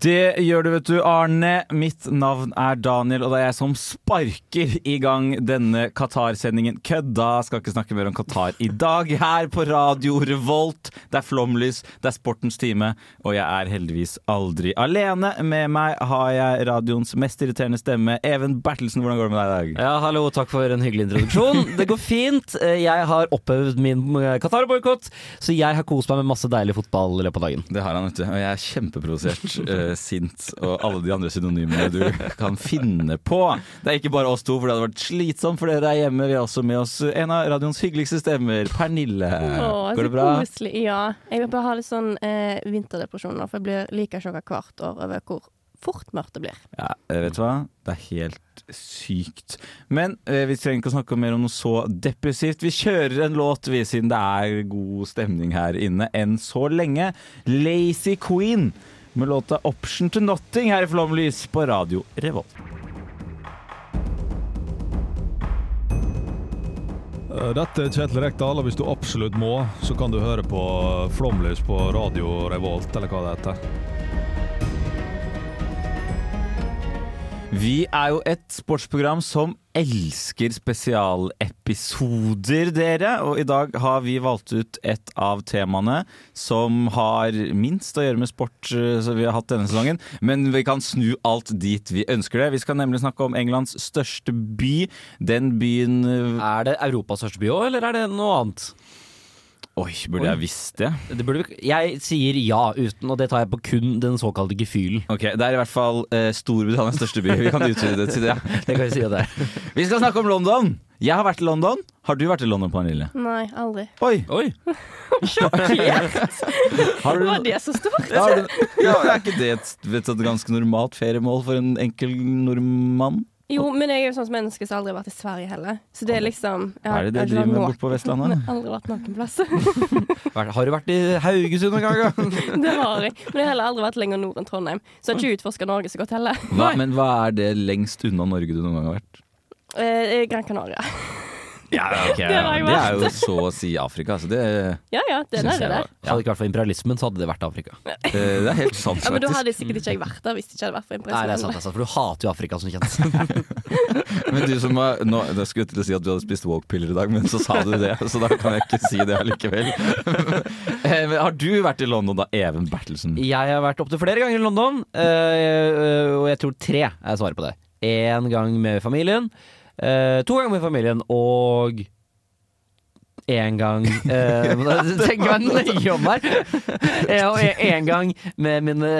Det gjør du, vet du, Arne. Mitt navn er Daniel, og det er jeg som sparker i gang denne Qatar-sendingen. Kødda! Skal ikke snakke mer om Qatar i dag. Her på Radio Revolt. Det er flomlys, det er sportens time, og jeg er heldigvis aldri alene. Med meg har jeg radioens mest irriterende stemme, Even Bertelsen. Hvordan går det med deg i dag? Ja, hallo, takk for en hyggelig introduksjon. Det går fint. Jeg har opphøvd min Qatar-boikott, så jeg har kost meg med masse deilig fotball i løpet av dagen. Det har han, vet du. Og jeg er kjempeprovosert, sint og alle de andre synonymene du kan finne på. Det er ikke bare oss to, for det hadde vært slitsomt for dere der hjemme. Vi har også med oss en av radioens hyggeligste stemmer, Pernille. Åh, Går det bra? Koselig. Ja. Jeg vil bare ha litt sånn eh, vinterdepresjon nå, for jeg blir like sjokka hvert år over hvor fort mørkt det blir. Ja, eh, vet du hva? Det er helt sykt. Men eh, vi trenger ikke å snakke mer om noe så depressivt. Vi kjører en låt, vi, siden det er god stemning her inne enn så lenge. Lazy Queen med låta 'Option to Nothing' her i Flomlys på Radio Revolt. Eh, Dette er Kjetil Rekdal, og hvis du absolutt må, så kan du høre på Flomlys på Radio Revolt, eller hva det heter. Vi er jo et sportsprogram som elsker spesialepisoder, dere. Og i dag har vi valgt ut et av temaene som har minst å gjøre med sport eh, som vi har hatt denne sesongen. Men vi kan snu alt dit vi ønsker det. Vi skal nemlig snakke om Englands største by. Den byen eh, Er det Europas største by òg, eller er det noe annet? Oi, burde jeg visst det? Det burde, jeg sier ja uten, og det tar jeg på kun den såkalte gefühlen. Ok, Det er i hvert fall eh, Storbritannias største by. Vi kan utvide det til det. Det kan vi si det. Vi skal snakke om London. Jeg har vært i London. Har du vært i London, Pernille? Nei, aldri. Oi! Oi! Sjokkert! du, Var det så stort? Ja, du, ja, er ikke det et, vet du, et ganske normalt feriemål for en enkel nordmann? Jo, men jeg er jo sånn som menneske som aldri har vært i Sverige heller. Så det er liksom Hva er det dere driver med borte på Vestlandet? Aldri vært noen plass. Har du vært i Haugesund noen gang? det har jeg. Men jeg har heller aldri vært lenger nord enn Trondheim. Så jeg har ikke utforska Norge så godt heller. Hva, men hva er det lengst unna Norge du noen gang har vært? Eh, Gran Canaria. Ja, okay. Det Det er jo så å si Afrika. Så det, Ja ja, det er det der. Hadde det ikke vært for imperialismen, så hadde det vært Afrika. eh, det er helt sant, Ja, men da hadde sikkert ikke jeg vært der hvis det ikke hadde vært for imperialismen. Nei, det er sant, det er sant, for du hater jo Afrika som kjent. Men du som har nå, Jeg skulle til å si at du hadde spist woke-piller i dag, men så sa du det, så da kan jeg ikke si det allikevel. Eh, men Har du vært i London da, Even Bertelsen? Jeg har vært opptil flere ganger i London, øh, og jeg tror tre er svaret på det. Én gang med familien, øh, to ganger med familien og én gang øh, ja, jeg meg nøye om her. Eh, Og én gang med mine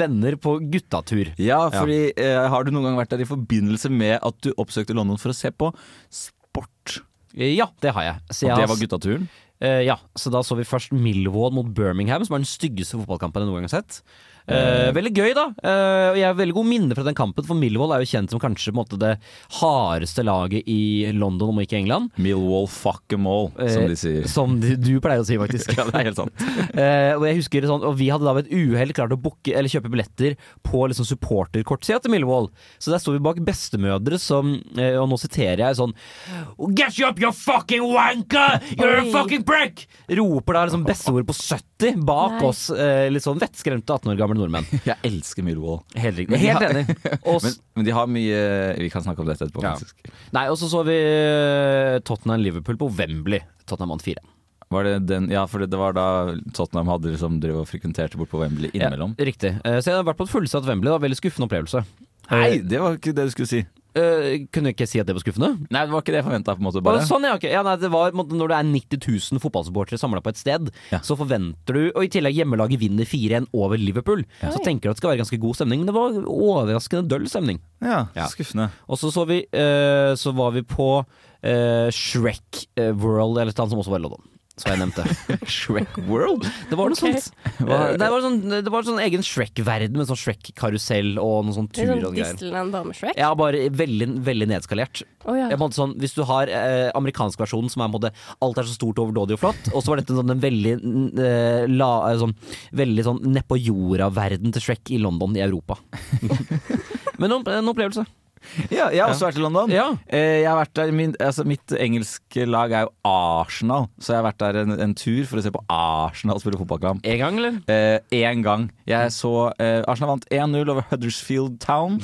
venner på guttatur. Ja, fordi eh, Har du noen gang vært der i forbindelse med at du oppsøkte London for å se på sport? Eh, Ja, det har jeg. Så Og det var guttaturen? Eh, ja, så da så vi først Millwall mot Birmingham, som er den styggeste fotballkampen jeg noen gang har sett. Eh, veldig gøy, da. Uh, og jeg har veldig god minne fra den kampen, for Millwall er jo kjent som kanskje på en måte, det hardeste laget i London, om ikke England. Millwall fuck em all, som Eh, de sier. Som de, du pleier å si, faktisk. Ja, det er helt sant. Eh, og jeg husker sånn, og vi hadde da ved et uhell klart å boke, eller kjøpe billetter på liksom supporterkortsida til Millwall. Så der sto vi bak bestemødre som, eh, og nå siterer jeg sånn Get you up, you fucking wanker! You're a fucking prick! Roper da liksom bestemor på 70 bak Nei. oss, eh, litt sånn vettskremte 18 år gamle nordmenn. Jeg elsker Millwall. Helt riktig. Helt enig. Men, men de har mye Vi kan snakke om dette etterpå, Ja. faktisk. nei, og så så vi eh, Tottenham-Liverpool på Wembley. Tottenham vant 4. Var det den, ja, for det var da Tottenham hadde liksom drev og frekventerte bort på Wembley innimellom. Ja, riktig. Eh, så jeg har vært på et fullsatt Wembley. Da. Veldig skuffende opplevelse. Nei, det var ikke det du skulle si. Eh, kunne jeg ikke si at det var skuffende? Nei, det var ikke det jeg forventa. Sånn, ja, okay. ja, nei, det var, Når det er 90 000 fotballsupportere samla på et sted, Ja. så forventer du Og i tillegg hjemmelaget vinner 4-1 over Liverpool. Så tenker du at det skal være ganske god stemning, men det var overraskende døll stemning. Ja, Ja. skuffende. Og så så vi uh, Så var vi på uh, Shrek World, eller et eller annet som også var i London. Så har jeg nevnte. Shrek World? Det var noe okay. sånt. Eh, Det var, sånn, det var sånn egen Shrek-verden med sånn Shrek-karusell og noe sånn tur sånn og greier. Disneyland bare med Shrek? Ja, bare veldig, veldig nedskalert. Oh, ja. Jeg måtte sånn, hvis du har eh, amerikansk versjon som er på en måte alt er så stort, overdådig og flott, og så var dette sånn en veldig eh, la, eh, sånn, veldig sånn nedpå jorda-verden til Shrek i London, i Europa. Men en, en opplevelse. Ja, jeg har også vært i London. Ja. Eh, jeg har vært der, min, altså mitt engelske lag er jo Arsenal, så jeg har vært der en, en tur for å se på Arsenal spille fotballkamp. En gang, eller? Én gang. Jeg så eh, Arsenal vant 1-0 over Huddersfield Town.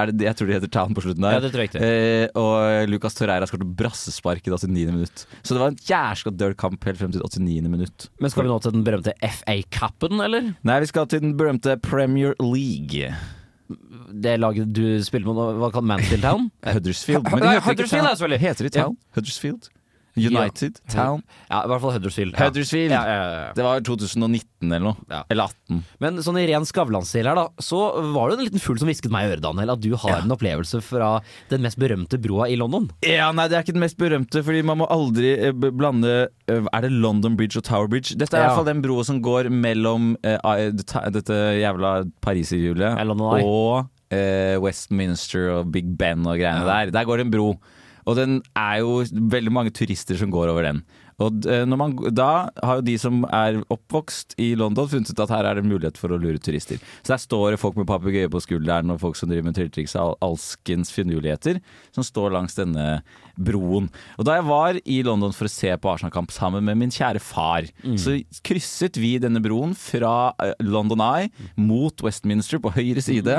Det, det- jeg tror de heter Town på slutten der. Ja, det tror jeg ikke. Eh, og Lucas Torreira skåret brassespark i det 89. minutt. Så det var en jævla død kamp helt frem til 89. minutt. Men skal vi nå til den berømte FA-cupen, eller? Nei, vi skal til den berømte Premier League. Det laget du spiller med, hva kan Mansfield Town? Huddersfield. Nei, de heter ikke Huddersfield, Town. selvfølgelig. Heter de Town? Huddersfield? United? Town? Ja, i hvert fall Huddersfield. Ja. Huddersfield. Ja, ja, ja, ja. Det var 2019 eller noe. Ja. Eller 18. Men sånn i ren Skavlan-stil her, da, så var det en liten fugl som hvisket meg i øret, Daniel, at du har en opplevelse fra den mest berømte broa i London. Ja, nei, Det er ikke den mest berømte, Fordi man må aldri eh, blande eh, Er det London Bridge og Tower Bridge? Dette er i hvert fall den broa som går mellom ta- dette jævla Pariserhjulet Ja, og uh, Westminster og Big Ben og greiene Ja. der. Der går det en bro. Og den er jo veldig mange turister som går over den. Og eh, når man, da har jo de som er oppvokst i London funnet ut at her er det mulighet for å lure turister. Så der står det folk med papegøye på skulderen og folk som driver med trylletriks og alskens finurligheter, som står langs denne broen. Og da jeg var i London for å se på Arsenal-kamp sammen med min kjære far, så krysset vi denne broen fra eh, London Eye mot Westminster på høyre side.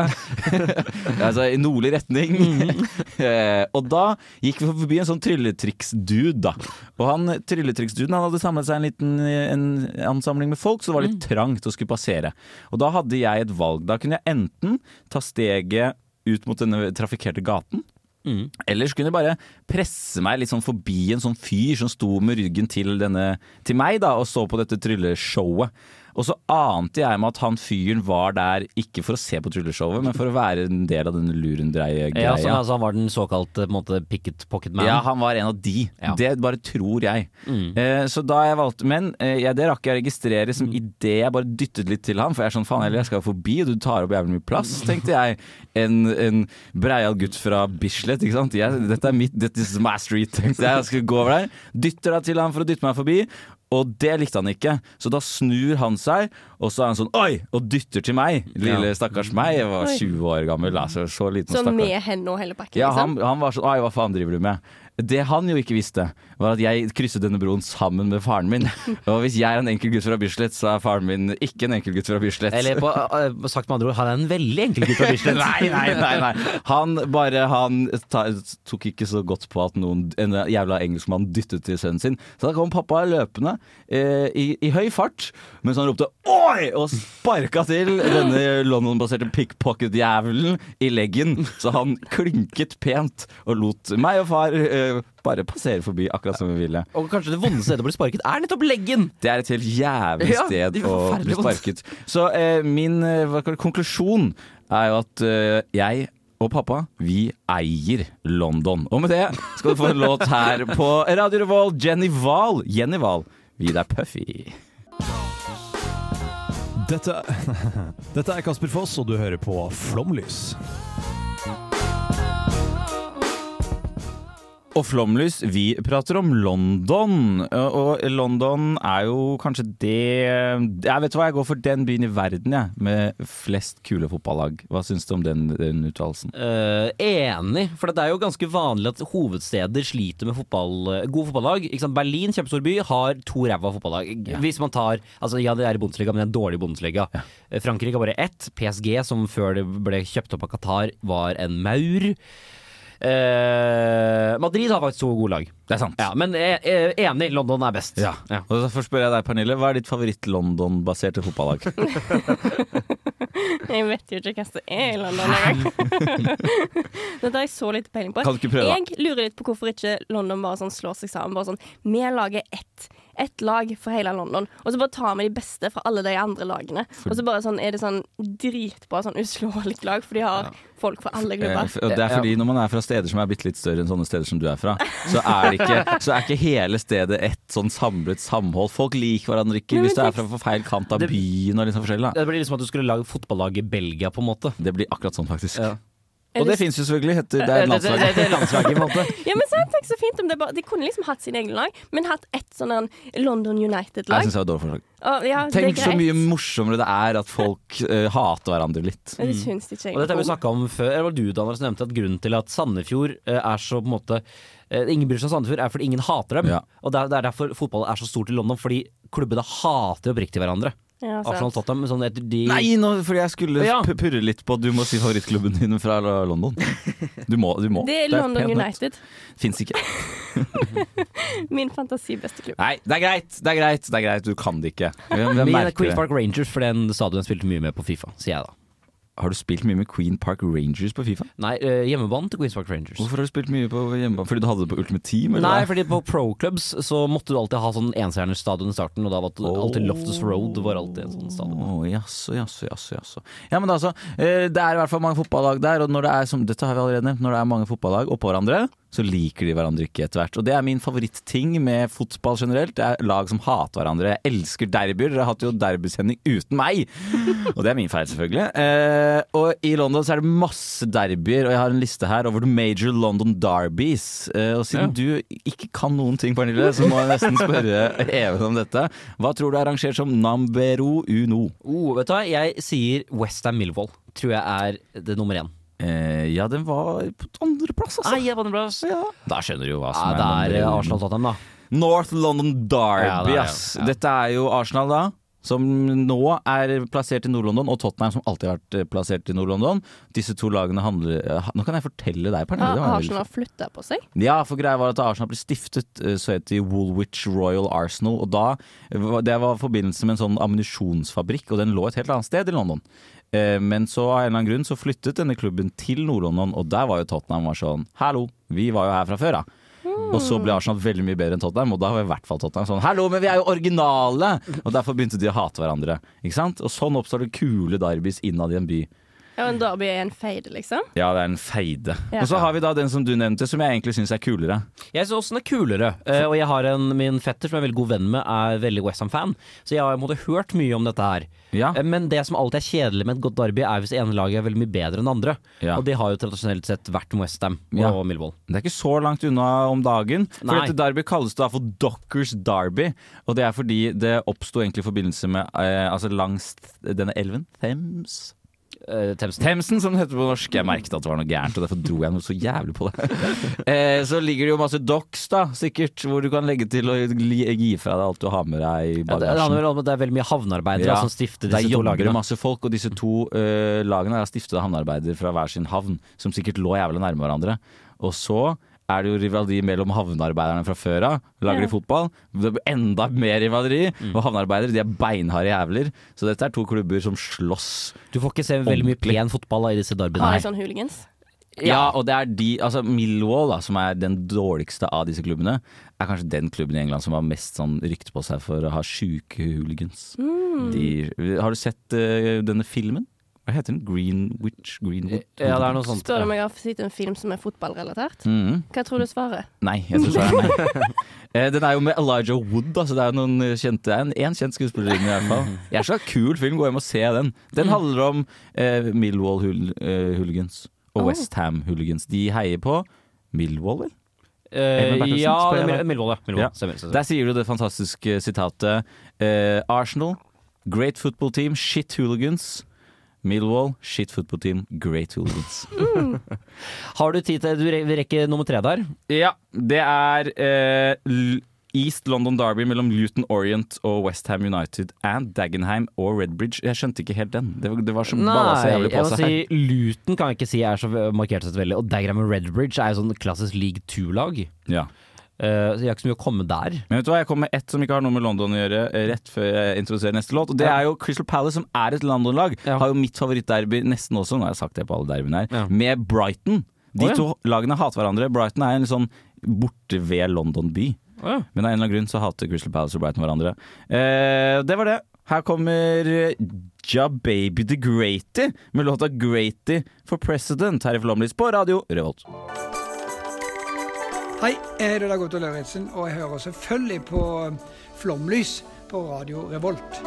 altså i nordlig retning. Eh, og da gikk vi forbi en sånn trylletriksdude, da. Og han trylletriks-duden hadde samlet seg en liten en ansamling med folk, så det var litt trangt å skulle passere. Og da hadde jeg et valg. Da kunne jeg enten ta steget ut mot denne trafikkerte gaten. Eller så kunne jeg bare presse meg litt sånn forbi en sånn fyr som sto med ryggen til, denne, til meg da, og så på dette trylleshowet. Og så ante jeg meg at han fyren var der ikke for å se på trylleshowet, men for å være en del av denne lurendreie-greia. Ja, sånn, altså, han var den såkalte måte, picket pocket man. Ja, han var en av de. Ja. Det bare tror jeg. Eh, så da jeg valgte Men eh, ja, det rakk jeg å registrere som idet jeg bare dyttet litt til han. For jeg er sånn faen heller, jeg skal forbi, og du tar opp jævlig mye plass, tenkte jeg. En, en breial gutt fra Bislett, ikke sant. Jeg, dette er mitt, this is my street, tenkte jeg. Jeg skulle gå over der. Dytter da til han for å dytte meg forbi. Og det likte han ikke, så da snur han seg, og så er han sånn oi! Og dytter til meg. Lille Ja. stakkars meg. Jeg var 20 år gammel, altså så liten Sånn stakkars. med henne og hele pakken, Ja, liksom? han, han var sånn Oi, hva faen driver du med? Det han jo ikke visste, var at jeg krysset denne broen sammen med faren min. Og hvis jeg er en enkel gutt fra Bislett, så er faren min ikke en enkel gutt fra Bislett. Eller på, eh, sagt med andre ord, han er en veldig enkel gutt fra Bislett. Nei, nei, nei, nei. Han bare Han ta, tok ikke så godt på at noen, en jævla engelskmann dyttet til sønnen sin. Så da kom pappa løpende eh, i, i høy fart mens han ropte 'oi!' og sparka til denne London-baserte pickpocket-jævelen i leggen. Så han klinket pent og lot meg og far eh, bare passere forbi akkurat som vi ville. Og kanskje det vondeste stedet å bli sparket er nettopp leggen! Det er et helt jævlig sted er å bli sparket. Så eh, min eh, hva kaller konklusjon er jo at eh, jeg og pappa, vi eier London. Og med det skal du få en låt her på Radio Revolt. Jenny Wahl. Jenny Wahl. Vi er Puffy. Dette, dette er Kasper Foss, og du hører på Flomlys. Og Flomlys, vi prater om London. Og og London er jo kanskje det Jeg vet hva, jeg går for den byen i verden, jeg. Med flest kule fotballag. Hva syns du om den, den uttalelsen? Uh, enig, for det er jo ganske vanlig at hovedsteder sliter med fotball, gode fotballag. Berlin, kjempestor by, har to ræva fotballag. Hvis man tar Altså, ja, det er i Bundesliga, men det er en dårlig Bundesliga. Eh, Frankrike har bare ett. PSG, som før det ble kjøpt opp av Qatar, var en maur. Eh, Madrid har faktisk to gode lag. Det er sant. Ja, men jeg er enig, London er best. Ja. Og Derfor spør jeg deg, Pernille. Hva er ditt favoritt-London-baserte fotballag? Jeg vet jo ikke hva som er i London engang. Dette har jeg så lite peiling på. Kan du ikke prøve. Jeg lurer litt på hvorfor ikke London bare sånn slår seg sammen. Bare sånn Vi lager ett ett lag for hele London, og så bare tar vi de beste fra alle de andre lagene. Og så bare sånn er det sånn dritbra, sånn uslåelig lag, for de har folk fra alle Eh, klubber. og Det er fordi når man er fra steder som er bitte litt større enn sånne steder som du er fra, så er, det ikke, så er ikke hele stedet et sånn samlet samhold. Folk liker hverandre ikke hvis du er fra for feil kant av byen og liksom forskjellig. Da. Det blir liksom at du skulle lage fotballag i Belgia, på en måte. Det blir akkurat sånn, faktisk. Ja. Og det fins jo selvfølgelig. Heter, det er landslaget. det, det, landslag. det, det er landslaget, på en måte. Ja, men tenk så fint om det bare De kunne liksom hatt sine egne lag, men hatt ett sånn London United-lag. Jeg synes det var et dårlig forslag. Og Ja, det er Tenk så greit. mye morsommere det er at folk eh, hater hverandre litt. Men det syns ikke jeg. Og dette har vi snakka om før. Eller var det du, Daniel, som nevnte at grunnen til at Sandefjord eh, er så på en måte eh, Ingen bryr seg om Sandefjord, er fordi ingen hater dem. Ja. Og det er, det er derfor fotball er så stort i London, fordi klubbene hater oppriktig hverandre. Ja. Arsenal Tottenham. Sånn etter de Nei, nå, fordi jeg skulle Ja. purre litt på at du må si favorittklubben din fra London. Du må. Du må. Det er London det er United. Fins ikke. Min fantasibeste klubb. Nei, det er greit, det er greit, det er greit. Du kan det ikke. Hvem, hvem Min er Queen? Park Rangers, for den stadion spilte mye med på Fifa, sier jeg da. Har du spilt mye med Queen Park Rangers på Fifa? Nei, eh, hjemmebanen til Queen Park Rangers. Hvorfor har du spilt mye på hjemmebane? Fordi du hadde det på Ultimate Team? Eller? Nei, fordi på pro clubs så måtte du alltid ha sånn enstjerners stadion i starten, og da var det alltid Loftus Road var alltid en sånn stadion. Å, jaså, jaså, jaså, jaså. Ja, men altså, eh, det er i hvert fall mange fotballag der, og når det er som, dette har vi allerede nevnt, når det er mange fotballag oppå hverandre, så liker de hverandre ikke etter hvert. Og det er min favoritting med fotball generelt. Det er lag som hater hverandre. Jeg elsker derbyer. Dere har hatt jo derbysending uten meg! Og det er min feil, selvfølgelig. Eh, og i London så er det masse derbyer, og jeg har en liste her over the major London derbies. Eh, og siden du ikke kan noen ting, Pernille, så må jeg nesten spørre Even om dette. Hva tror du er rangert som Nambero uno? Oh, vet du hva, jeg sier Westham Millwall. Tror jeg er det nummer én. Eh, ja, den var på andreplass, altså. Nei, jeg var bra. Ja. Da skjønner du jo hva Ja, som det er Arsenal Tottenham, da. North London Derby, Ja, det ass. ja. Dette er jo Arsenal, da. Som nå er plassert i Nord-London, og Tottenham som alltid har vært eh, plassert i Nord-London. Disse to lagene handler eh, Nå kan jeg fortelle deg, Pernille. Har Arsenal har flytta på seg? Ja, for greia var at da Arsenal ble stiftet, eh, så het de Woolwich Royal Arsenal. Og da, Det var i forbindelse med en sånn ammunisjonsfabrikk, og den lå et helt annet sted i London. Eh, Men så av en eller annen grunn så flyttet denne klubben til Nord-London, og der var jo Tottenham var sånn Hallo, vi var jo her fra før av. Og så ble Arsenal veldig mye bedre enn Tottenham, og da var i hvert fall Tottenham sånn Hallo, men vi er jo originale! Og derfor begynte de å hate hverandre. Ikke sant? Og sånn oppstår det kule derbys innad i en by. Ja, En Derby er en feide, liksom? Ja, det er en feide. Ja. Og så har vi da den som du nevnte, som jeg egentlig syns er kulere. Jeg syns også den er kulere. eh, og jeg har en, min fetter som jeg er veldig god venn med, er veldig Westham-fan. Så jeg har måte hørt mye om dette her. Ja. Eh, Men det som alltid er kjedelig med et godt derby, er hvis ene laget er veldig mye bedre enn det andre. Ja. Og det har jo tradisjonelt sett vært Westham og Ja. Millwall. Det er ikke så langt unna om dagen. For Nei. dette derby kalles da for Dockers Derby. Og det er fordi det oppsto egentlig i forbindelse med eh, Altså langs denne elven. Thames. Eh, Themsen. Themsen, som det heter på norsk. Jeg merket at det var noe gærent, og derfor dro jeg noe så jævlig på det. uh, så ligger det jo masse docks, da, sikkert, hvor du kan legge til og gi, fra deg alt du har med deg i Ja, bagasjen. at det er veldig mye havnearbeidere Ja. som stifter disse to lagene. det lagene. masse folk, og disse to uh, lagene er stiftet av havnearbeidere fra hver sin havn, som sikkert lå jævlig nærme hverandre. Og så er det jo rivaleri mellom havnearbeiderne fra før av. Lager Ja. de fotball? Det blir enda mer rivaleri. Mm. Og havnearbeidere de er beinharde jævler. Så dette er to klubber som slåss. Du får ikke se veldig mye pen fotball da, i disse derbyene. De sånn hooligans? Ja, og det er de Altså Millwall, da, som er den dårligste av disse klubbene, er kanskje den klubben i England som har mest sånn rykte på seg for å ha sjuke hooligans. Mm. De, har du sett uh, denne filmen? Hva heter den? Greenwich? Greenwood? Ja, det er noe sånt. Spør du om jeg har sett en film som er fotballrelatert? Mhm. Hva tror du svaret? Nei, jeg tror svaret er nei. Eh, Den er jo med Elijah Wood, altså det er noen kjente En, en kjent skuespiller i hvert fall. Jeg så kul film, gå hjem og se den. Den handler om eh, Millwall hul, uh, hooligans og Oh. Westham hooligans. De heier på Millwall, vel? Uh, ja, Millwall, ja. Der sier du det fantastiske sitatet Uh, Arsenal, great football team, shit hooligans. Millwall, shit football team, great hooligans. Har du tid til Du re- rekker nummer tre der? Ja, det er eh, East London Derby mellom Luton Orient og Westham United and Dagenham og Redbridge. Jeg skjønte ikke helt den. Det var, det var så balla så jævlig jeg på må seg si her. Luton kan jeg ikke si er så markert sett veldig. Og Dagenheim og Redbridge er jo sånn klassisk league two-lag. Ja. Eh, så jeg har ikke så mye å komme der. Men vet du hva, jeg kommer med ett som ikke har noe med London å gjøre, eh, rett før jeg introduserer neste låt. Og det er jo Crystal Palace, som er et London-lag. Ja. Har jo mitt favorittderby nesten også, nå har jeg sagt det på alle derbyene her, Ja. med Brighton. De oh, ja. to lagene hater hverandre. Brighton er en sånn borte ved London by. Oh, ja. Men av en eller annen grunn så hater Crystal Palace og Brighton hverandre. Uh, det var det. Her kommer Ja Baby The Greaty med låta 'Greaty for President' her i Flåmlys på radio Revolt. Hei, jeg heter Dag Otto Lauritzen, og jeg hører selvfølgelig på Flomlys på Radio Revolt.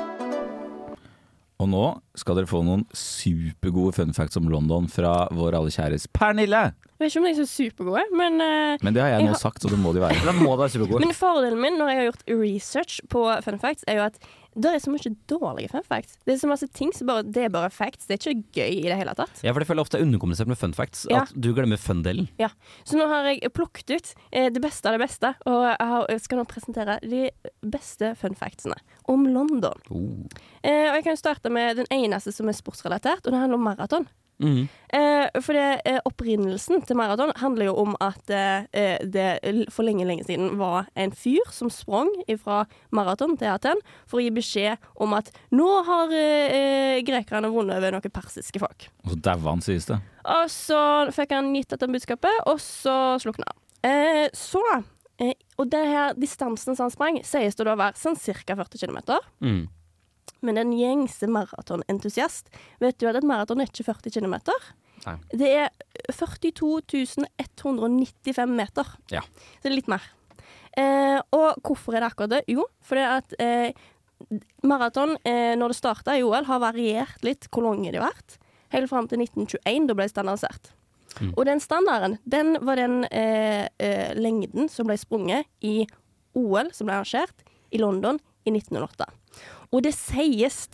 Og nå skal dere få noen supergode fun facts om London fra vår alle kjæres Pernille. Jeg vet ikke om de er så supergode, men uh, Men det har jeg Jeg nå har- sagt, så det må de være. Må de være. Men fordelen min når jeg har gjort research på fun facts, er jo at det er så mye dårlige fun facts. Det er så masse ting som bare, det er bare facts. Det er ikke gøy i det hele tatt. Ja, for jeg føler ofte er underkommunisert med fun facts. Ja. At du glemmer fun-delen. Ja. Så nå har jeg plukket ut eh, det beste av det beste, og jeg, skal nå presentere de beste fun factsene om London. Eh, og jeg kan starte med den eneste som er sportsrelatert, og det handler om maraton. Mhm. Eh, for det, eh, opprinnelsen til maraton handler jo om at eh, eh, det for lenge, lenge siden var en fyr som sprang fra maraton til Aten for å gi beskjed om at nå har eh, eh, grekerne vunnet over noen persiske folk. Og så daua han, sies det. Og så fikk han gitt dette budskapet, og så slukna han. Så Og det her distansen som han sprang, sies det da å være sånn ca. 40 km. Mhm. Men en gjengse maratonentusiast vet du at et maraton er ikke 40 km. Nei. Det er 42 195 meter. Ja. Så det er litt mer. Eh, og hvorfor er det akkurat det? Jo, fordi at eh, maraton, eh, når det starta i OL, har variert litt hvor lange de har vært. Helt fram til 1921, da ble det standardisert. Og den standarden, den var den eh, eh, lengden som ble sprunget i OL, som ble arrangert i London i 1908. Og det sies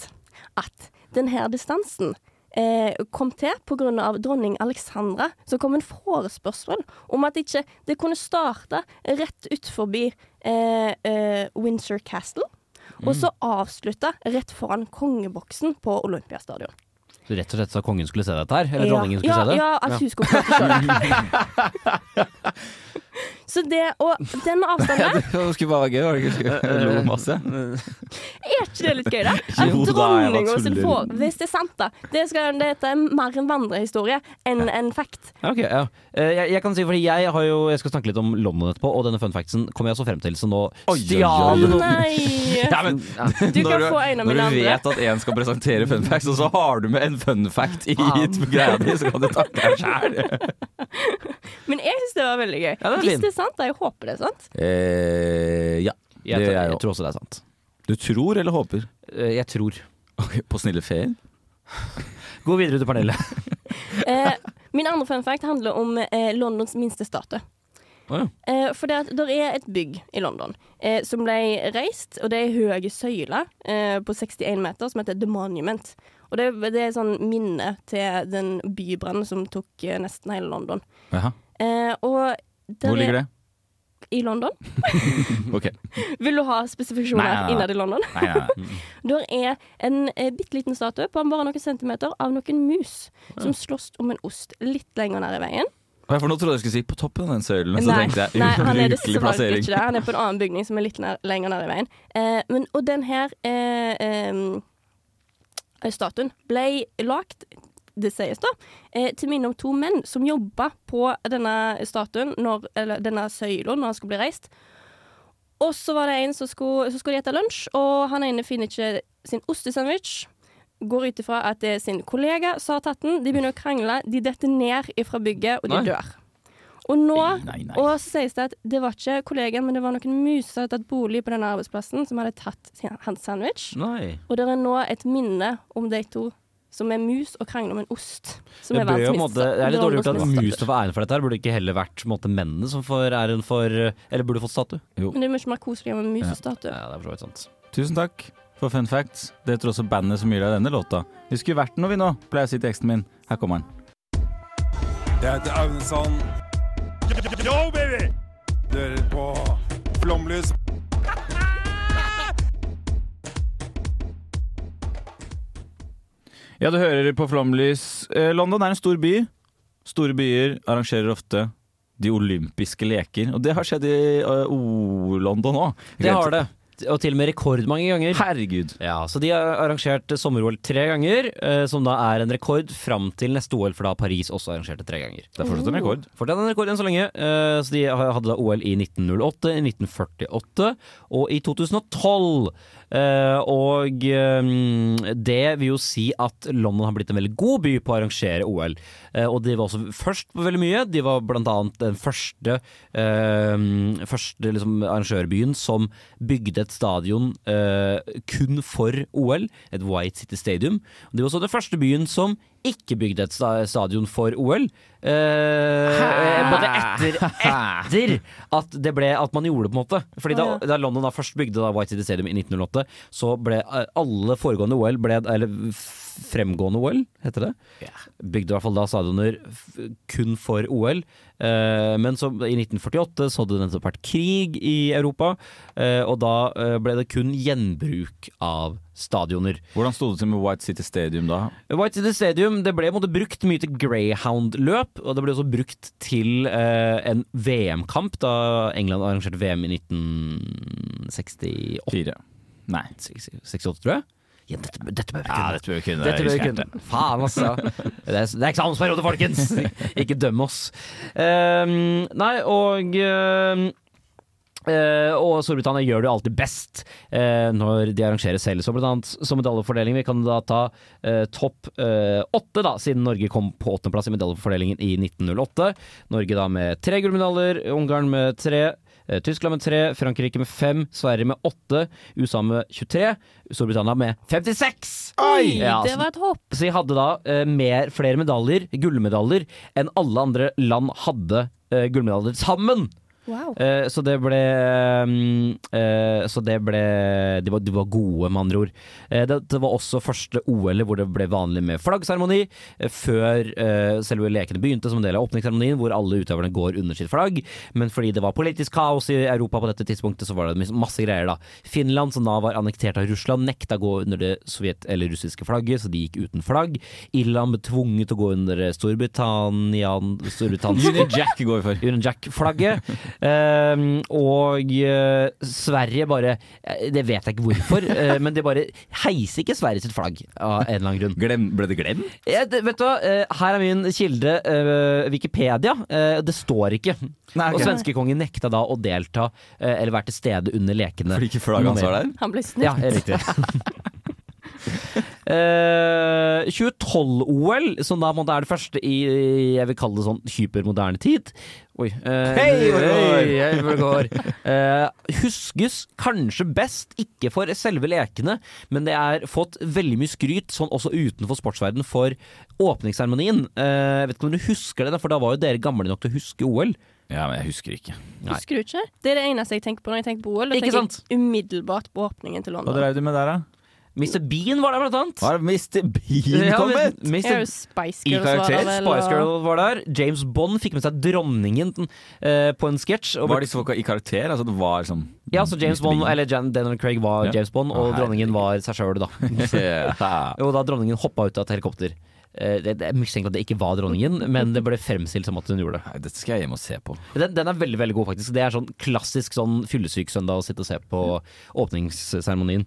at denne distansen eh, kom til pga. dronning Alexandra, som kom en forespørsel om at ikke det kunne starte rett ut forbi eh, eh, Windsor Castle, og så avslutte rett foran kongeboksen på Olympiastadion. Så rett og slett så kongen skulle se dette her? Eller Ja. dronningen skulle ja, se det? Ja, at hun skulle få se det. Så det, og den avstanden Det skulle bare være gøy, var det ikke? Lo masse. Er ikke det litt gøy, da? At dronninga sin får Hvis det er sant, da. Det, skal, det er mer en vandrehistorie enn en fact. Ja, ok, ja. Eh, Jeg, jeg kan si, fordi jeg har jo Jeg skal snakke litt om London etterpå, og denne fun factsen kommer jeg så frem til, så nå stjal du Nei! Ja, men, Du kan når få en av når du vet at en skal presentere fun facts, og så har du med en fun fact i greia di, så kan du takke deg sjæl. Men jeg syns det var veldig gøy. Ja, det Hvis det er sant, da. Jeg håper det er sant. Eh, ja. Jeg, Det jeg, jeg, jeg tror også det er sant. Du tror eller håper? Eh, Jeg tror. Okay, På Snille feer? Gå videre til Pernille. Eh, min andre fun fact handler om eh, Londons minste statue. Oh, ja. Eh, for det, at det er et bygg i London eh, som ble reist, og det er høye søyler søyle eh, på 61 meter som heter The Monument. Og det, det er sånn minne til den bybrannen som tok eh, nesten hele London. Eh, og der Hvor ligger det? I London. Ok. Vil du ha spesifikasjoner Nei, nei, nei. innad i London? Nei. Der er en eh, bitte liten statue på bare noen centimeter av noen mus som slåss om en ost litt lenger ned i veien. For nå trodde jeg skulle si på toppen av den søylen, så Nei, tenkte jeg nei, han er ubrukelig dessverre plassering. ikke det. Han er på en annen bygning som er litt nær, lenger ned i veien. Eh, men, og den her eh, eh, statuen ble lagt, det sies da, eh, til minne om to menn som jobba på denne statuen, når, eller denne søyla, når han skulle bli reist. Og så var det en som skulle, som skulle de lunsj, og han ene finner ikke sin ostesandwich. Går ut ifra at det er sin kollega som har tatt den. De begynner å krangle. De detter ned ifra bygget, og de Nei. dør. Og nå Nei, nei. og så sies det at det var ikke kollegaen, men det var noen muser som hadde tatt bolig på denne arbeidsplassen, som hadde tatt hans sandwich. Nei. Og det er nå et minne om de to som er mus og krangler om en ost. Som Det, er verdens minste det er litt dårlig gjort at Londons mus får æren for dette. her Burde ikke heller vært på måte, mennene som får æren for Eller burde fått statue? Jo. Men det er mye mer koselig med en musestatue. Ja, det er sant. Tusen takk for fun facts. Det tror også bandet som gir deg denne låta. Vi skulle vært noe, vi nå, pleier jeg å si til eksen min. Her kommer den. Jeg heter Aune Sand. Yo, baby! Du hører på Flomlys. Ja, du hører på Flomlys. Eh, London er en stor by. Store byer arrangerer ofte de olympiske leker. Og det har skjedd i uh, O-London òg. Det har det. Og til og med rekordmange ganger. Herregud. Ja, så de har arrangert sommer-OL tre ganger, eh, som da er en rekord fram til neste OL, for da Paris også arrangert det tre ganger. Det er fortsatt en rekord. Fortsatt en rekord enn så lenge. eh, Så de hadde da OL i 1908, i 1948 og i 2012. Eh, og det vil jo si at London har blitt en veldig god by på å arrangere OL. Og de var også først på veldig mye. De var blant annet den første, første liksom, arrangørbyen som bygde et stadion eh, kun for OL, et White City Stadium. Det var også den første byen som ikke bygde et stadion for OL. Eh, både etter, etter at, det ble, at man gjorde det, på en måte. Fordi da, da London da først bygde da White City Stadium i 1908, så ble eh, alle foregående OL ble, Eller fremgående OL, heter det. Bygde i hvert fall da stadioner kun for OL. Eh, men så i 1948 så hadde det nettopp vært krig i Europa, eh, og da eh, ble det kun gjenbruk av stadioner. Hvordan sto det til med White City Stadium da? White City Stadium det ble måte brukt mye til Greyhound-løp, og det ble også brukt til eh, en VM-kamp da England arrangerte VM i 1968. Fire. Nei. 68, tror jeg. Ja, dette, dette bør vi kunne. Ja, dette bør vi kunne. Dette bør vi kunne. Faen, altså. Det er, det er eksamensperiode, folkens! Ikke døm oss. Um, nei, og ehm, eh, og Storbritannia gjør det alltid best uh, når de arrangerer selv. Så blant annet som medaljefordeling. Vi kan da ta uh, topp åtte, da, siden Norge kom på åttendeplass i medaljefordelingen i 1908. Norge da med tre gullmedaljer, Ungarn med tre. Tyskland med tre, Frankrike med fem, Sverige med åtte, USA med 23, Storbritannia med 56! Oi, Ja, det var et hopp. så de hadde da eh, mer, flere medaljer, gullmedaljer, enn alle andre land hadde eh, gullmedaljer sammen. Wow. Eh, så det ble mm, eh, Så det ble de var, de var gode, med andre ord. Eh, det, det var også første OL hvor det ble vanlig med flaggseremoni, eh, før eh, selve lekene begynte som en del av åpningsseremonien, hvor alle utøverne går under sitt flagg. Men fordi det var politisk kaos i Europa på dette tidspunktet, så var det masse greier, da. Finland, som da var annektert av Russland, nekta å gå under det sovjet- eller russiske flagget, så de gikk uten flagg. Irland ble tvunget til å gå under Storbritannia Storbritannia Union Jack går vi for. Union Jack-flagget. Ehm, og eh, Sverige bare eh, Det vet jeg ikke hvorfor, eh, men det bare heiser ikke Sverige sitt flagg av en eller annen grunn. Glem, ble det glemt? Ja, det, vet du hva, eh, her er min kilde, eh, Wikipedia. Eh, det står ikke. Nei, Og svenskekongen nekta da å delta eh, eller være til stede under lekene. Fordi ikke flagget hans var der? Han ble snytt. Ja, riktig. Uh, 2012-OL, som da er det første i jeg vil kalle det sånn hypermoderne tid. Oi. Uh, Hei, det. Eh, huskes kanskje best, ikke for selve lekene, men det er fått veldig mye skryt, sånn også utenfor sportsverden, for åpningsseremonien. Uh, vet ikke om du husker det, for da var jo dere gamle nok til å huske OL. Ja, men jeg husker ikke. Husker du ikke? Det er det eneste jeg tenker på når jeg tenker på OL. Da Ikke tenker sant? jeg umiddelbart på åpningen til Hva London. drev du med der, da? Mr. Bean var der, blant annet. Har Mr. Bean Ja, kommet? Mr. Spice I Girls var karakter, der vel. Spice og- Girl var der. James Bond fikk med seg dronningen uh, på en sketsj. Var disse folka i karakter? Altså det var som Ja, så James Mr. Bond, Bean? eller Jan, Daniel Craig var Ja. James Bond, og Å, dronningen var seg sjøl, da. Og da dronningen hoppa ut av et helikopter. Eh, det, det, jeg mistenker at det ikke var dronningen, men det ble fremstilt som at hun gjorde det. Nei, Dette skal jeg hjem og se på. Den, den er veldig veldig god, faktisk. Det er sånn klassisk sånn fyllesyksøndag å sitte og se på åpningsseremonien.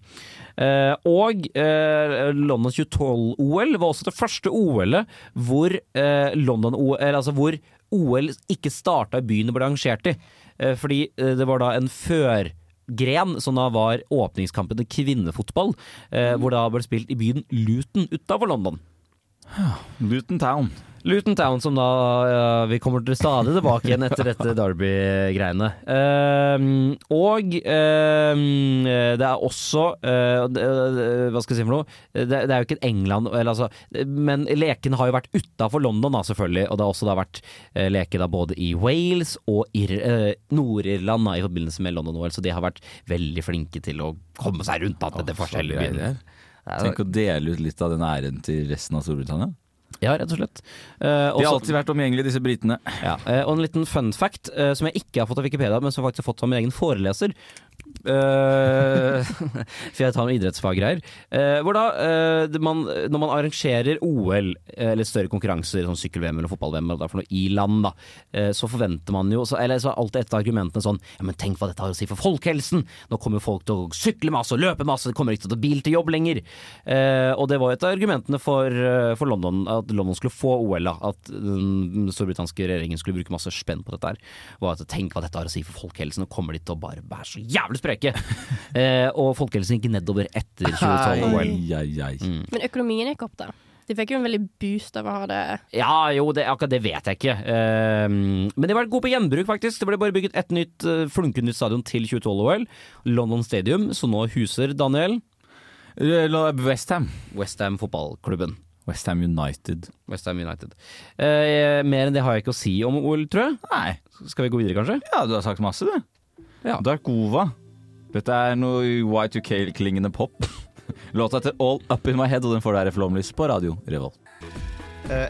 Eh, og eh, London 2012-OL var også det første OL-et hvor eh, London OL, altså hvor OL ikke starta i byen det ble arrangert i. Eh, fordi eh, det var da en før gren som da var åpningskampen til kvinnefotball, eh, hvor da ble spilt i byen Luton utafor London. Luton Town. Luton Town, som da uh, Vi kommer til stadig tilbake igjen etter dette Derby-greiene. Uh, og uh, det er også eh, det- eh, Hva skal jeg si for noe? Det, det er jo ikke England, eller, altså, men leken har jo vært utafor London, da, selvfølgelig. Og det har også da vært uh, leke da både i Wales og Ir Nord-Irland i forbindelse med London-OL, så de har vært veldig flinke til å komme seg rundt da, til det forskjellige greier. Tenk å dele ut litt av den æren til resten av Storbritannia. Ja, rett og slett. Eh, De har alltid vært omgjengelige, disse britene. Ja, eh, og en liten fun fact eh, som jeg ikke har fått av Wikipedia, men som jeg faktisk har fått av min egen foreleser. Eh, eh, For jeg tar med idrettsfaggreier. Uh, hvor da, eh, man, når man arrangerer OL, eh, eller større konkurranser, sånn sykkel-VM eller fotball-VM, i land, da, eh, så forventer man jo så, Eller så er alltid et av argumentene sånn Ja, men tenk hva dette har å si for folkehelsen! Nå kommer folk til å sykle masse og løpe masse, det kommer ikke til å ta bil til jobb lenger. Eh, og det var et av argumentene for, eh, for London, at London skulle få OL, da. At den storbritanniske regjeringen skulle bruke masse spenn på dette her. Var at tenk hva dette har å si for folkehelsen, nå kommer de til å bare være så jævlig spreke! eh, og folkehelsen gikk nedover etter 2012-OL. Ai, ai, ai. Men økonomien gikk opp, da. De fikk jo en veldig boost av å ha det Ja, jo, det, akkurat det vet jeg ikke. Eh, men de var gode på gjenbruk, faktisk. Det ble bare bygget et nytt uh, flunkende nytt stadion til 2012-OL. London Stadium, som nå huser Daniel. Westham. Westham fotballklubben. Westham United. Westham United. Eh, mer enn det har jeg ikke å si om OL, tror jeg. Nei. Skal vi gå videre, kanskje? Ja, du har sagt masse, du. Ja. Darkova. Dette er noe Y2K-klingende pop. Låta heter All Up In My Head, og den får du her i Flåmlys på radio Revolt.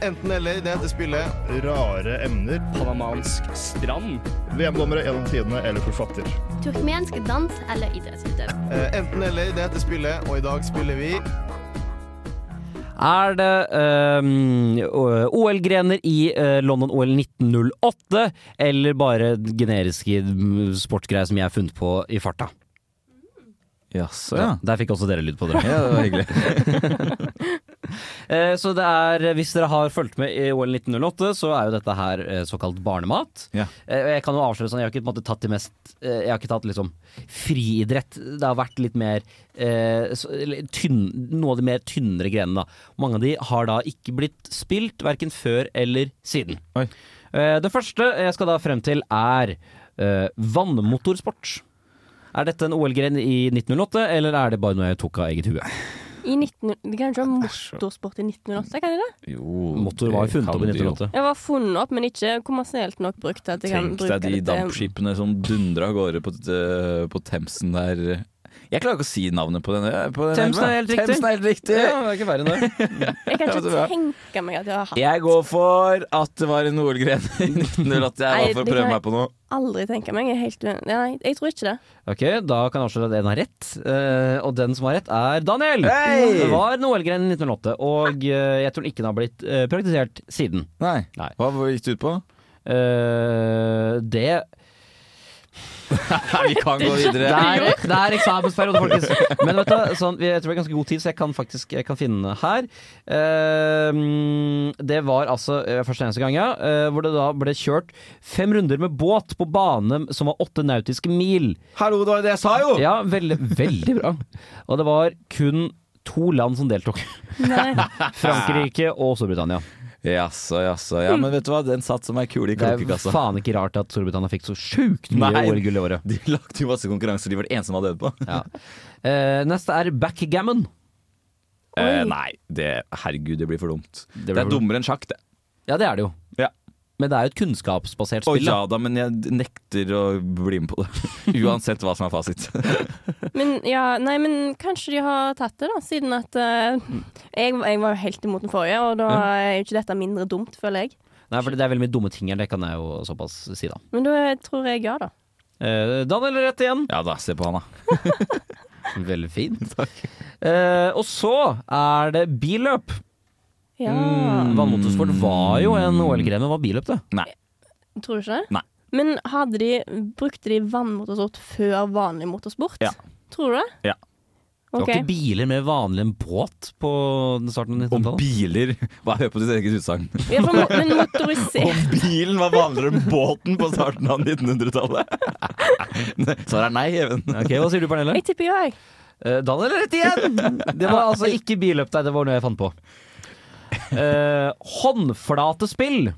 enten eller, det heter spillet. Rare emner. Panamansk strand. VM-dommere gjennom tidene eller forfatter. Turkmensk dans eller idrettsutøver. Eh, enten eller, det heter spillet, og i dag spiller vi Er det ehm, OL-grener i eh, London-OL 1908, eller bare generiske mm, sportsgreier som jeg har funnet på i farta? Jaså, ja. Der fikk også dere lyd på dere. Ja, det var hyggelig. Eh, Så det er, hvis dere har fulgt med i OL 1908, så er jo dette her eh, såkalt barnemat. Ja. Eh, Jeg kan jo avsløre sånn, jeg har ikke måte tatt de mest Jeg har ikke tatt liksom friidrett. Det har vært litt mer eh, tynn, Noe av de mer tynnere grenene. da. Mange av de har da ikke blitt spilt, verken før eller siden. Oi. Det første jeg skal da frem til, er eh, vannmotorsport. Er dette en OL-gren i 1908, eller er det bare noe jeg tok av eget hue? I 19... det kan ikke være motorsport i 1908, kan det det? Jo, Motor var jo funnet opp i 1908. Det var funnet opp, men ikke kommersielt nok brukt at Tenk kan bruke deg de det til dampskipene som dundra av gårde på, eh, på Themsen der. Jeg klarer ikke å si navnet på denne. På den Themsen er helt riktig. Themsen er helt riktig. Ja, det er ikke verre enn det. Jeg kan ikke tenke meg at jeg har hatt Jeg går for at det var en OL-gren i 1908. Jeg var for å prøve meg på noe. Aldri tenke meg. Jeg er helt. Nei, jeg tror ikke det. Ok, da kan jeg avsløre at en har rett. Uh, og den som har rett, er Daniel. Hey! Det var en OL-gren i 1908, og uh, jeg tror ikke den har blitt uh, praktisert siden. Nei. Nei. Hva gikk det ut på? Eh, det vi kan gå Det videre. er, det er eksamensperiode, folkens. Men vet du, sånn, jeg tror det er ganske god tid, så jeg kan faktisk jeg kan finne her. Uh, det var altså eh, første eneste gang, ja. Uh, hvor det da ble kjørt fem runder med båt på bane som var åtte nautiske mil. Hallo, det var det jeg sa, jo! Ja, veldig, veldig bra. Og det var kun to land som deltok. Nei. Frankrike og Storbritannia. Jaså, jaså. Ja, men vet du hva? Den satt som ei kule i Det er faen ikke rart at Storbritannia fikk så sjukt mye. OL-gull i året. De lagde jo masse konkurranser, de var det eneste som hadde øvd på. Ja. Eh, neste er backgammon. Eh, nei, det, herregud, det blir for dumt. Det, det er dummere enn sjakk, det. Ja, det er det jo. Men det er jo et kunnskapsbasert Å spill. ja da. men jeg nekter å bli med på det. Uansett hva som er fasit. Men ja, nei, men kanskje de har tatt det, da, siden at uh, jeg, jeg var jo helt imot den forrige, og da er jo ikke dette mindre dumt, føler jeg. Nei, for det er veldig mye dumme ting her, det kan jeg jo såpass si, da. Men da tror jeg ja, da. Eh, Daniel rett igjen. Ja da, se på han, da. Veldig fint. Eh, og så er det billøp. Ja. Mm, Vannmotorsport var jo en OL-gren, men var billøp, det? Nei. Tror du ikke det? Nei. Men hadde de, brukte de vannmotorsport før vanlig motorsport? Ja. Tror du det? Ja. Det var okay. ikke biler mer vanlig enn båt på starten av 1900-tallet? Og biler Bare hør på ditt eget utsagn. Ja, mo- men motorisert og bilen var vanligere enn båten på starten av 1900-tallet? Svaret er nei, Even. Ok, Hva sier du, Pernille? Jeg tipper ja, jeg. Eh, Daniel er rett igjen! Det var altså ikke billøp der, det var noe jeg fant på. Eh, håndflatespill.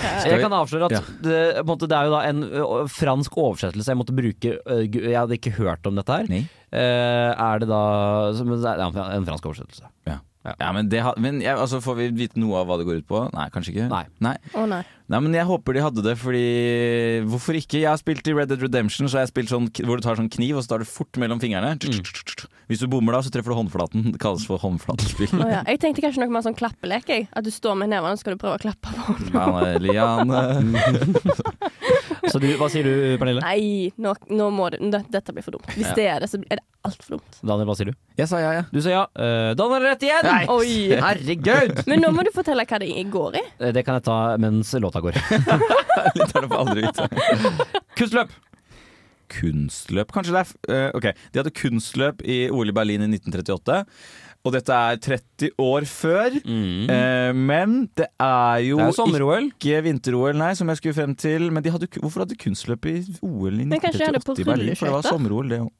Jeg kan avsløre at det, måte, det er jo da en ø, fransk oversettelse jeg måtte bruke. ø, Jeg hadde ikke hørt om dette her. Eh, er det da som- ja, en fransk oversettelse? Ja, men, det, ha- men jeg, altså, Får vi vite noe av hva det går ut på? Nei, kanskje ikke? Nei. Nei. Å nei. Nei, men jeg håper de hadde det, fordi Hvorfor ikke? Jeg har spilt i Red Dead Redemption, så har jeg spilt sånn hvor du tar sånn kniv, og så tar du fort mellom fingrene. Hvis du bommer da, så treffer du håndflaten. Det kalles for håndflatespill. Å, ja. Jeg tenkte kanskje noe mer sånn klappelek. At du står med nevene og skal du prøve å klappe på hånden. Liane, Liane Så du, hva sier du, Pernille? Nei, nå, nå må det det- Dette blir for dumt. Hvis Ja. det er det, så er det altfor dumt. Daniel, hva sier du? Jeg sa ja, ja. Du sa ja. Uh, Daniel har rett igjen! Nei. Oi. Herregud! Men nå må du fortelle hva det går i. Eh, Det kan jeg ta mens låta går. Litt er det for aldri vite. Kunstløp! Kunstløp, kanskje det er eh, Ok, de hadde kunstløp i OL i Berlin i 1938. Og dette er 30 år før. Eh, men det er jo Det er ikke vinter-OL, nei, som jeg skulle frem til. Men de hadde, hvorfor hadde kunstløp i OL i Men kanskje de hadde på 1938 i Berlin? For det var sommer-OL, det òg.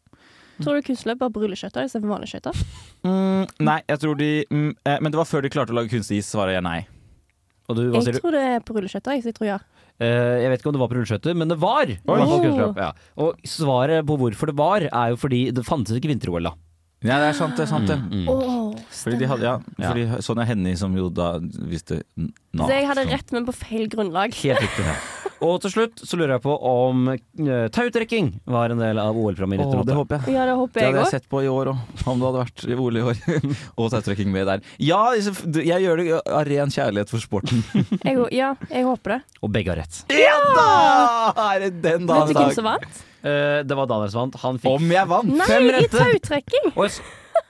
Tror du kunstløp var rulleskøyter istedenfor vanlige skøyter? Mm, nei, jeg tror de mm, eh, Men det var før de klarte å lage kunstig is, svarer jeg nei. Og du, hva sier Jeg du? tror det er på rulleskøyter, jeg, så jeg tror ja. Eh, jeg vet ikke om det var på rulleskøyter, men det var! kunstløp, ja. Og svaret på hvorfor det var, er jo fordi det fantes ikke vinter-OL da. Ja, det er sant, det er sant det. Mm, mm. Oh, Fordi de hadde, ja, fordi Sonja Hennie, som jo da visste Så jeg hadde rett, men på feil grunnlag. Helt riktig. Og til slutt så lurer jeg på om uh, tautrekking var en del av OL-programmet i Åh, det 1988. håper jeg. Ja, det håper Det jeg hadde jeg òg. sett på i år òg, om du hadde vært i OL i år. og tautrekking med der. Ja, jeg gjør det av ren kjærlighet for sporten. Jeg, ja, jeg håper det. Og begge har rett. ja da! Er det den Vet du hvem som vant? Eh, det var Daniel som vant. Han fikk Om jeg vant! Nei, Fem i rette. tautrekking! Og s- eh, og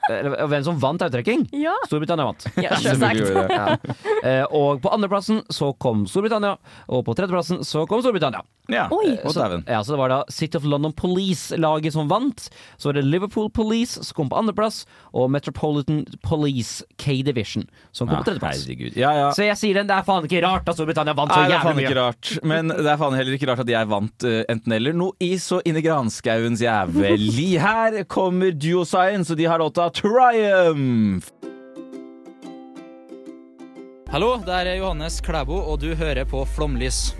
hvem som vant tautrekking? Ja. Storbritannia vant. Ja. Ja. Eh, og på andreplassen så kom Storbritannia, og på tredjeplassen så kom Storbritannia. Ja, Oi. Så. Ja, så det var da City of London Police-laget som vant. Så var det Liverpool Police som kom på andreplass, og Metropolitan Police K-Division som kom Ja, på tredjeplass. Ja, ja. Så jeg sier den, det er faen ikke rart at Storbritannia vant så Nei, er jævlig faen mye. ikke rart. Men det er faen heller ikke rart at jeg vant uh, enten eller. Noe is og inni granskauens jæveli. Her kommer Duo Science, og de har låta Triumph. Hallo, det er Johannes Klæbo, og du hører på Flomlys.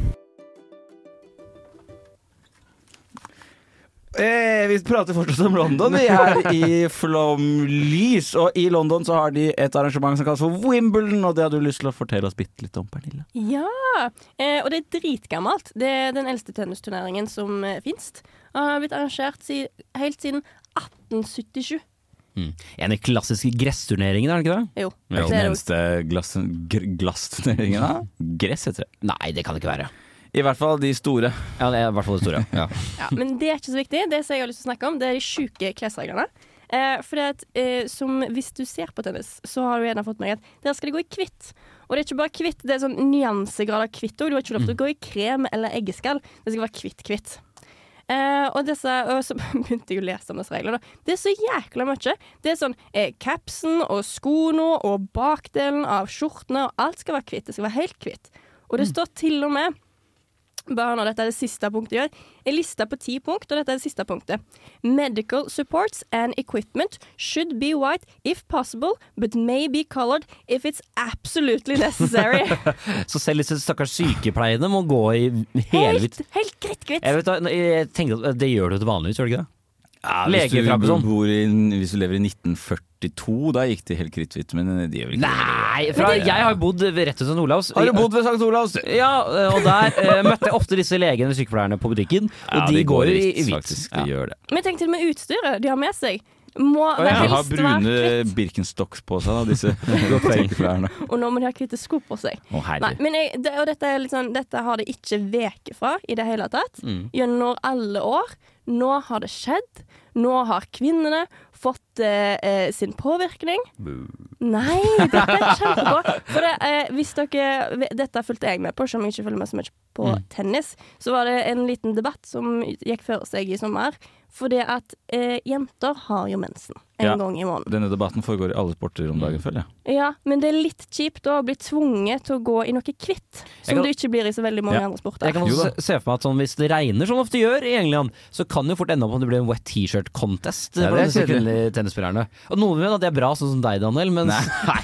Eh, vi prater fortsatt om London. Vi er i Flomlys, og i London så har de et arrangement som kalles for Wimbledon, og det har du lyst til å fortelle oss bitte litt om, Pernille. Ja, eh, og det er dritgammelt. Det er den eldste tennisturneringen som eh, finnes. Og har blitt arrangert si, helt siden 1877. Mm. En av de klassiske gressturneringen, er det ikke det? Jo. Er den eneste glass, gr- glassturneringen, da. Gress heter det. Nei, det kan det ikke være. I hvert fall de store. Ja, det er i hvert fall de store. Ja. Ja, men det er ikke så viktig. Det som jeg har lyst til å snakke om, det er de sjuke klesreglene. Eh, for at eh, som Hvis du ser på tennis, så har du gjerne fått med deg at der skal det gå i hvitt. Og det er ikke bare hvitt, det er sånn nyansegrad av hvitt òg. Du har ikke lov til å gå i krem eller eggeskall. Det skal være hvitt-hvitt. Eh, og, disse, og så begynte jeg å lese om disse reglene. Det er så jækla mye. Det er sånn eh, capsen og skoene og bakdelen av skjortene, og alt skal være hvitt. Det skal være helt hvitt. Og det står til og med bare nå, dette er det siste punktet gjør. Jeg lista på ti punkt, og dette er det siste punktet. Medical supports and equipment should be white if possible, but may be colored if it's absolutely necessary. Så selv disse stakkars sykepleierne må gå i helhvitt. helt, helt kritthvitt. Jeg, vet, jeg tenker det gjør du til vanligvis, gjør du ikke det? Ja, hvis, du sånn. bor i, hvis du lever i 1942, da gikk det helt kritthvitt, men de gjør vel ikke det. Nei! Fra, jeg har bodd rett ved St. Olavs. Har du bodd ved St. Olavs? Ja, og der uh, møtte jeg ofte disse legene og sykepleierne på butikken, og Ja, de, går jo i, i hvitt, hvitt. faktisk. De gjør det. Men tenk til og med utstyret de har med seg. Må Og være de har brune. Birkenstocks på seg, da, disse sykepleierne. Og nå må de ha hvite sko på seg. Herre. Nei, men jeg, det, og dette, er litt sånn, dette har det ikke veket fra i det hele tatt. Mm. Gjennom alle år. Nå har det skjedd. Nå har kvinnene fått eh, eh, sin påvirkning. Nei, dette er kjempebra. For det, eh, hvis dere Dette fulgte jeg med på, selv om jeg ikke følger med så mye på Mm. tennis. Så var det en liten debatt som gikk før seg i sommer. Fordi at eh, jenter har jo mensen en Ja. gang i måneden. Denne debatten foregår i alle sporter om dagen, føler jeg. Ja, men det er litt kjipt å bli tvunget til å gå i noe hvitt, som kan- du ikke blir i så veldig mange Ja. andre sporter. Jeg kan også se, se for meg at sånn, Hvis det regner som det ofte gjør i England, så kan det jo fort ende opp om det blir en wet T-shirt-contest Ja, det er kvinnelige tennisspillerne. Og noen mener at det er bra, sånn som deg, Daniel, men Nei,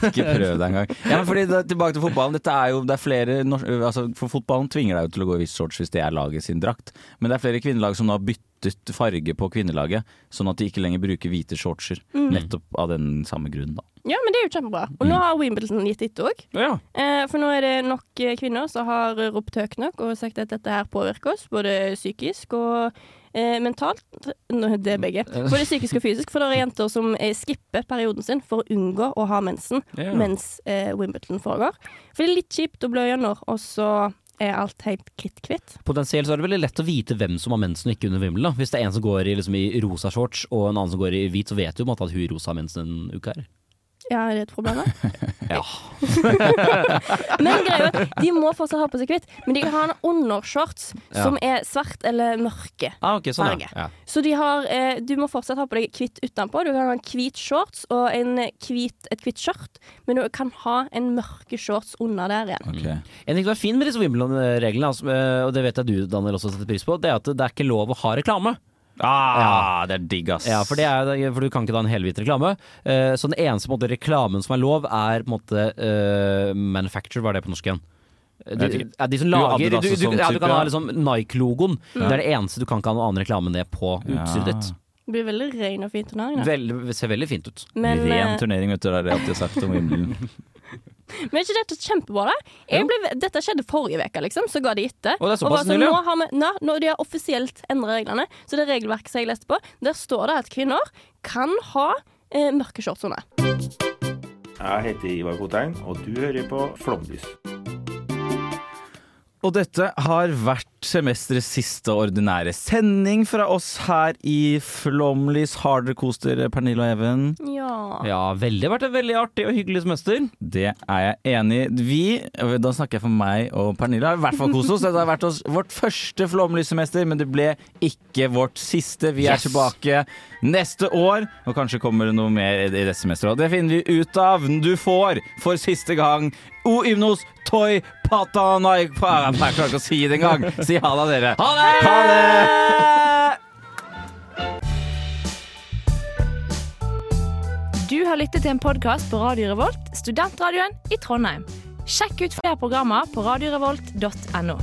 ikke prøv det engang. Ja, men fordi det, tilbake til fotballen. Dette er jo, det er flere, altså, for fotballen tvinger deg jo til å gå i viss shorts hvis det er laget sin drakt. Men det er flere kvinnelag som nå har byttet farge på kvinnelaget, sånn at de ikke lenger bruker hvite shortser. Mm. Nettopp av den samme grunnen, da. Ja, men det er jo kjempebra. Og nå har Wimbledon gitt etter òg. Ja. Eh, for nå er det nok kvinner som har ropt høyt nok og sagt at dette her påvirker oss, både psykisk og eh, mentalt. Det er begge. Både psykisk og fysisk. For det er jenter som eh, skipper perioden sin for å unngå å ha mensen Ja. mens eh, Wimbledon foregår. For det er litt kjipt å blø gjennom, og så er alt helt kritthvitt. Potensielt så er det veldig lett å vite hvem som har mensen og ikke under Wimbledon. Hvis det er en som går i, liksom, i rosa shorts og en annen som går i hvit, så vet du på en måte at hun i rosa har mensen en uke her. Er det et problem? da? Ja. Men greia er, de må fortsatt ha på seg hvitt, men de kan ha en undershorts Ja. som er svart eller mørke. Ah, ok, sånn, farge. ja. Så de har, eh, du må fortsatt ha på deg hvitt utenpå. Du kan ha en hvit shorts og en hvit, et hvitt skjørt, men du kan ha en mørke shorts under der igjen. En ting som er fin med disse Wimbledon-reglene, altså, eh, og det vet jeg du Daniel også setter pris på, det er at det er ikke lov å ha reklame. Ah, det er digg, ass. Ja, for, det er, for du kan ikke da en helhvit reklame. Eh, så den eneste måte, reklamen som er lov, er på en måte uh, manufacture, hva er det på norsk igjen? De, ja, de som lager du, du, du, sånn ja, du kan ha liksom Nike-logoen. Ja. Det er det eneste du kan ikke ha noen annen reklame enn det på utstyret ditt. Det blir veldig ren og fin turnering. da. Vel, ser veldig fint ut. Men, Ren eh, turnering, vet du. Det er det jeg alltid sagt om Wimbledon. Men er ikke dette kjempebra, da? Jeg ble, dette skjedde forrige uke, liksom. Så ga de etter. Og det er såpass bare sånn, nylig, ja. nå har vi, når de har offisielt endret reglene, så det regelverket som jeg leste på, der står det at kvinner kan ha eh, mørke shorts under. Jeg heter Ivar Kotein, og du hører på Flomlys. Og dette har vært semesterets siste ordinære sending fra oss her i Flomlys. Har dere kost dere, Pernille og Even? Ja. Ja, veldig vært et veldig artig og hyggelig semester. Det er jeg enig i. Vi, da snakker jeg for meg og Pernille, har i hvert fall kost oss. Dette har vært oss, vårt første Flomlys-semester, men det ble ikke vårt siste. Vi er Yes! tilbake neste år, og kanskje kommer det noe mer i det semesteret. Og det finner vi ut av. Du får for siste gang O Ymnos Toy Patanai Pa- Jeg klarer ikke å si det engang. Si ha det, dere. Ha det! Ha det! Du har lyttet til en podkast på Radio Revolt, studentradioen i Trondheim. Sjekk ut flere programmer på radiorevolt.no.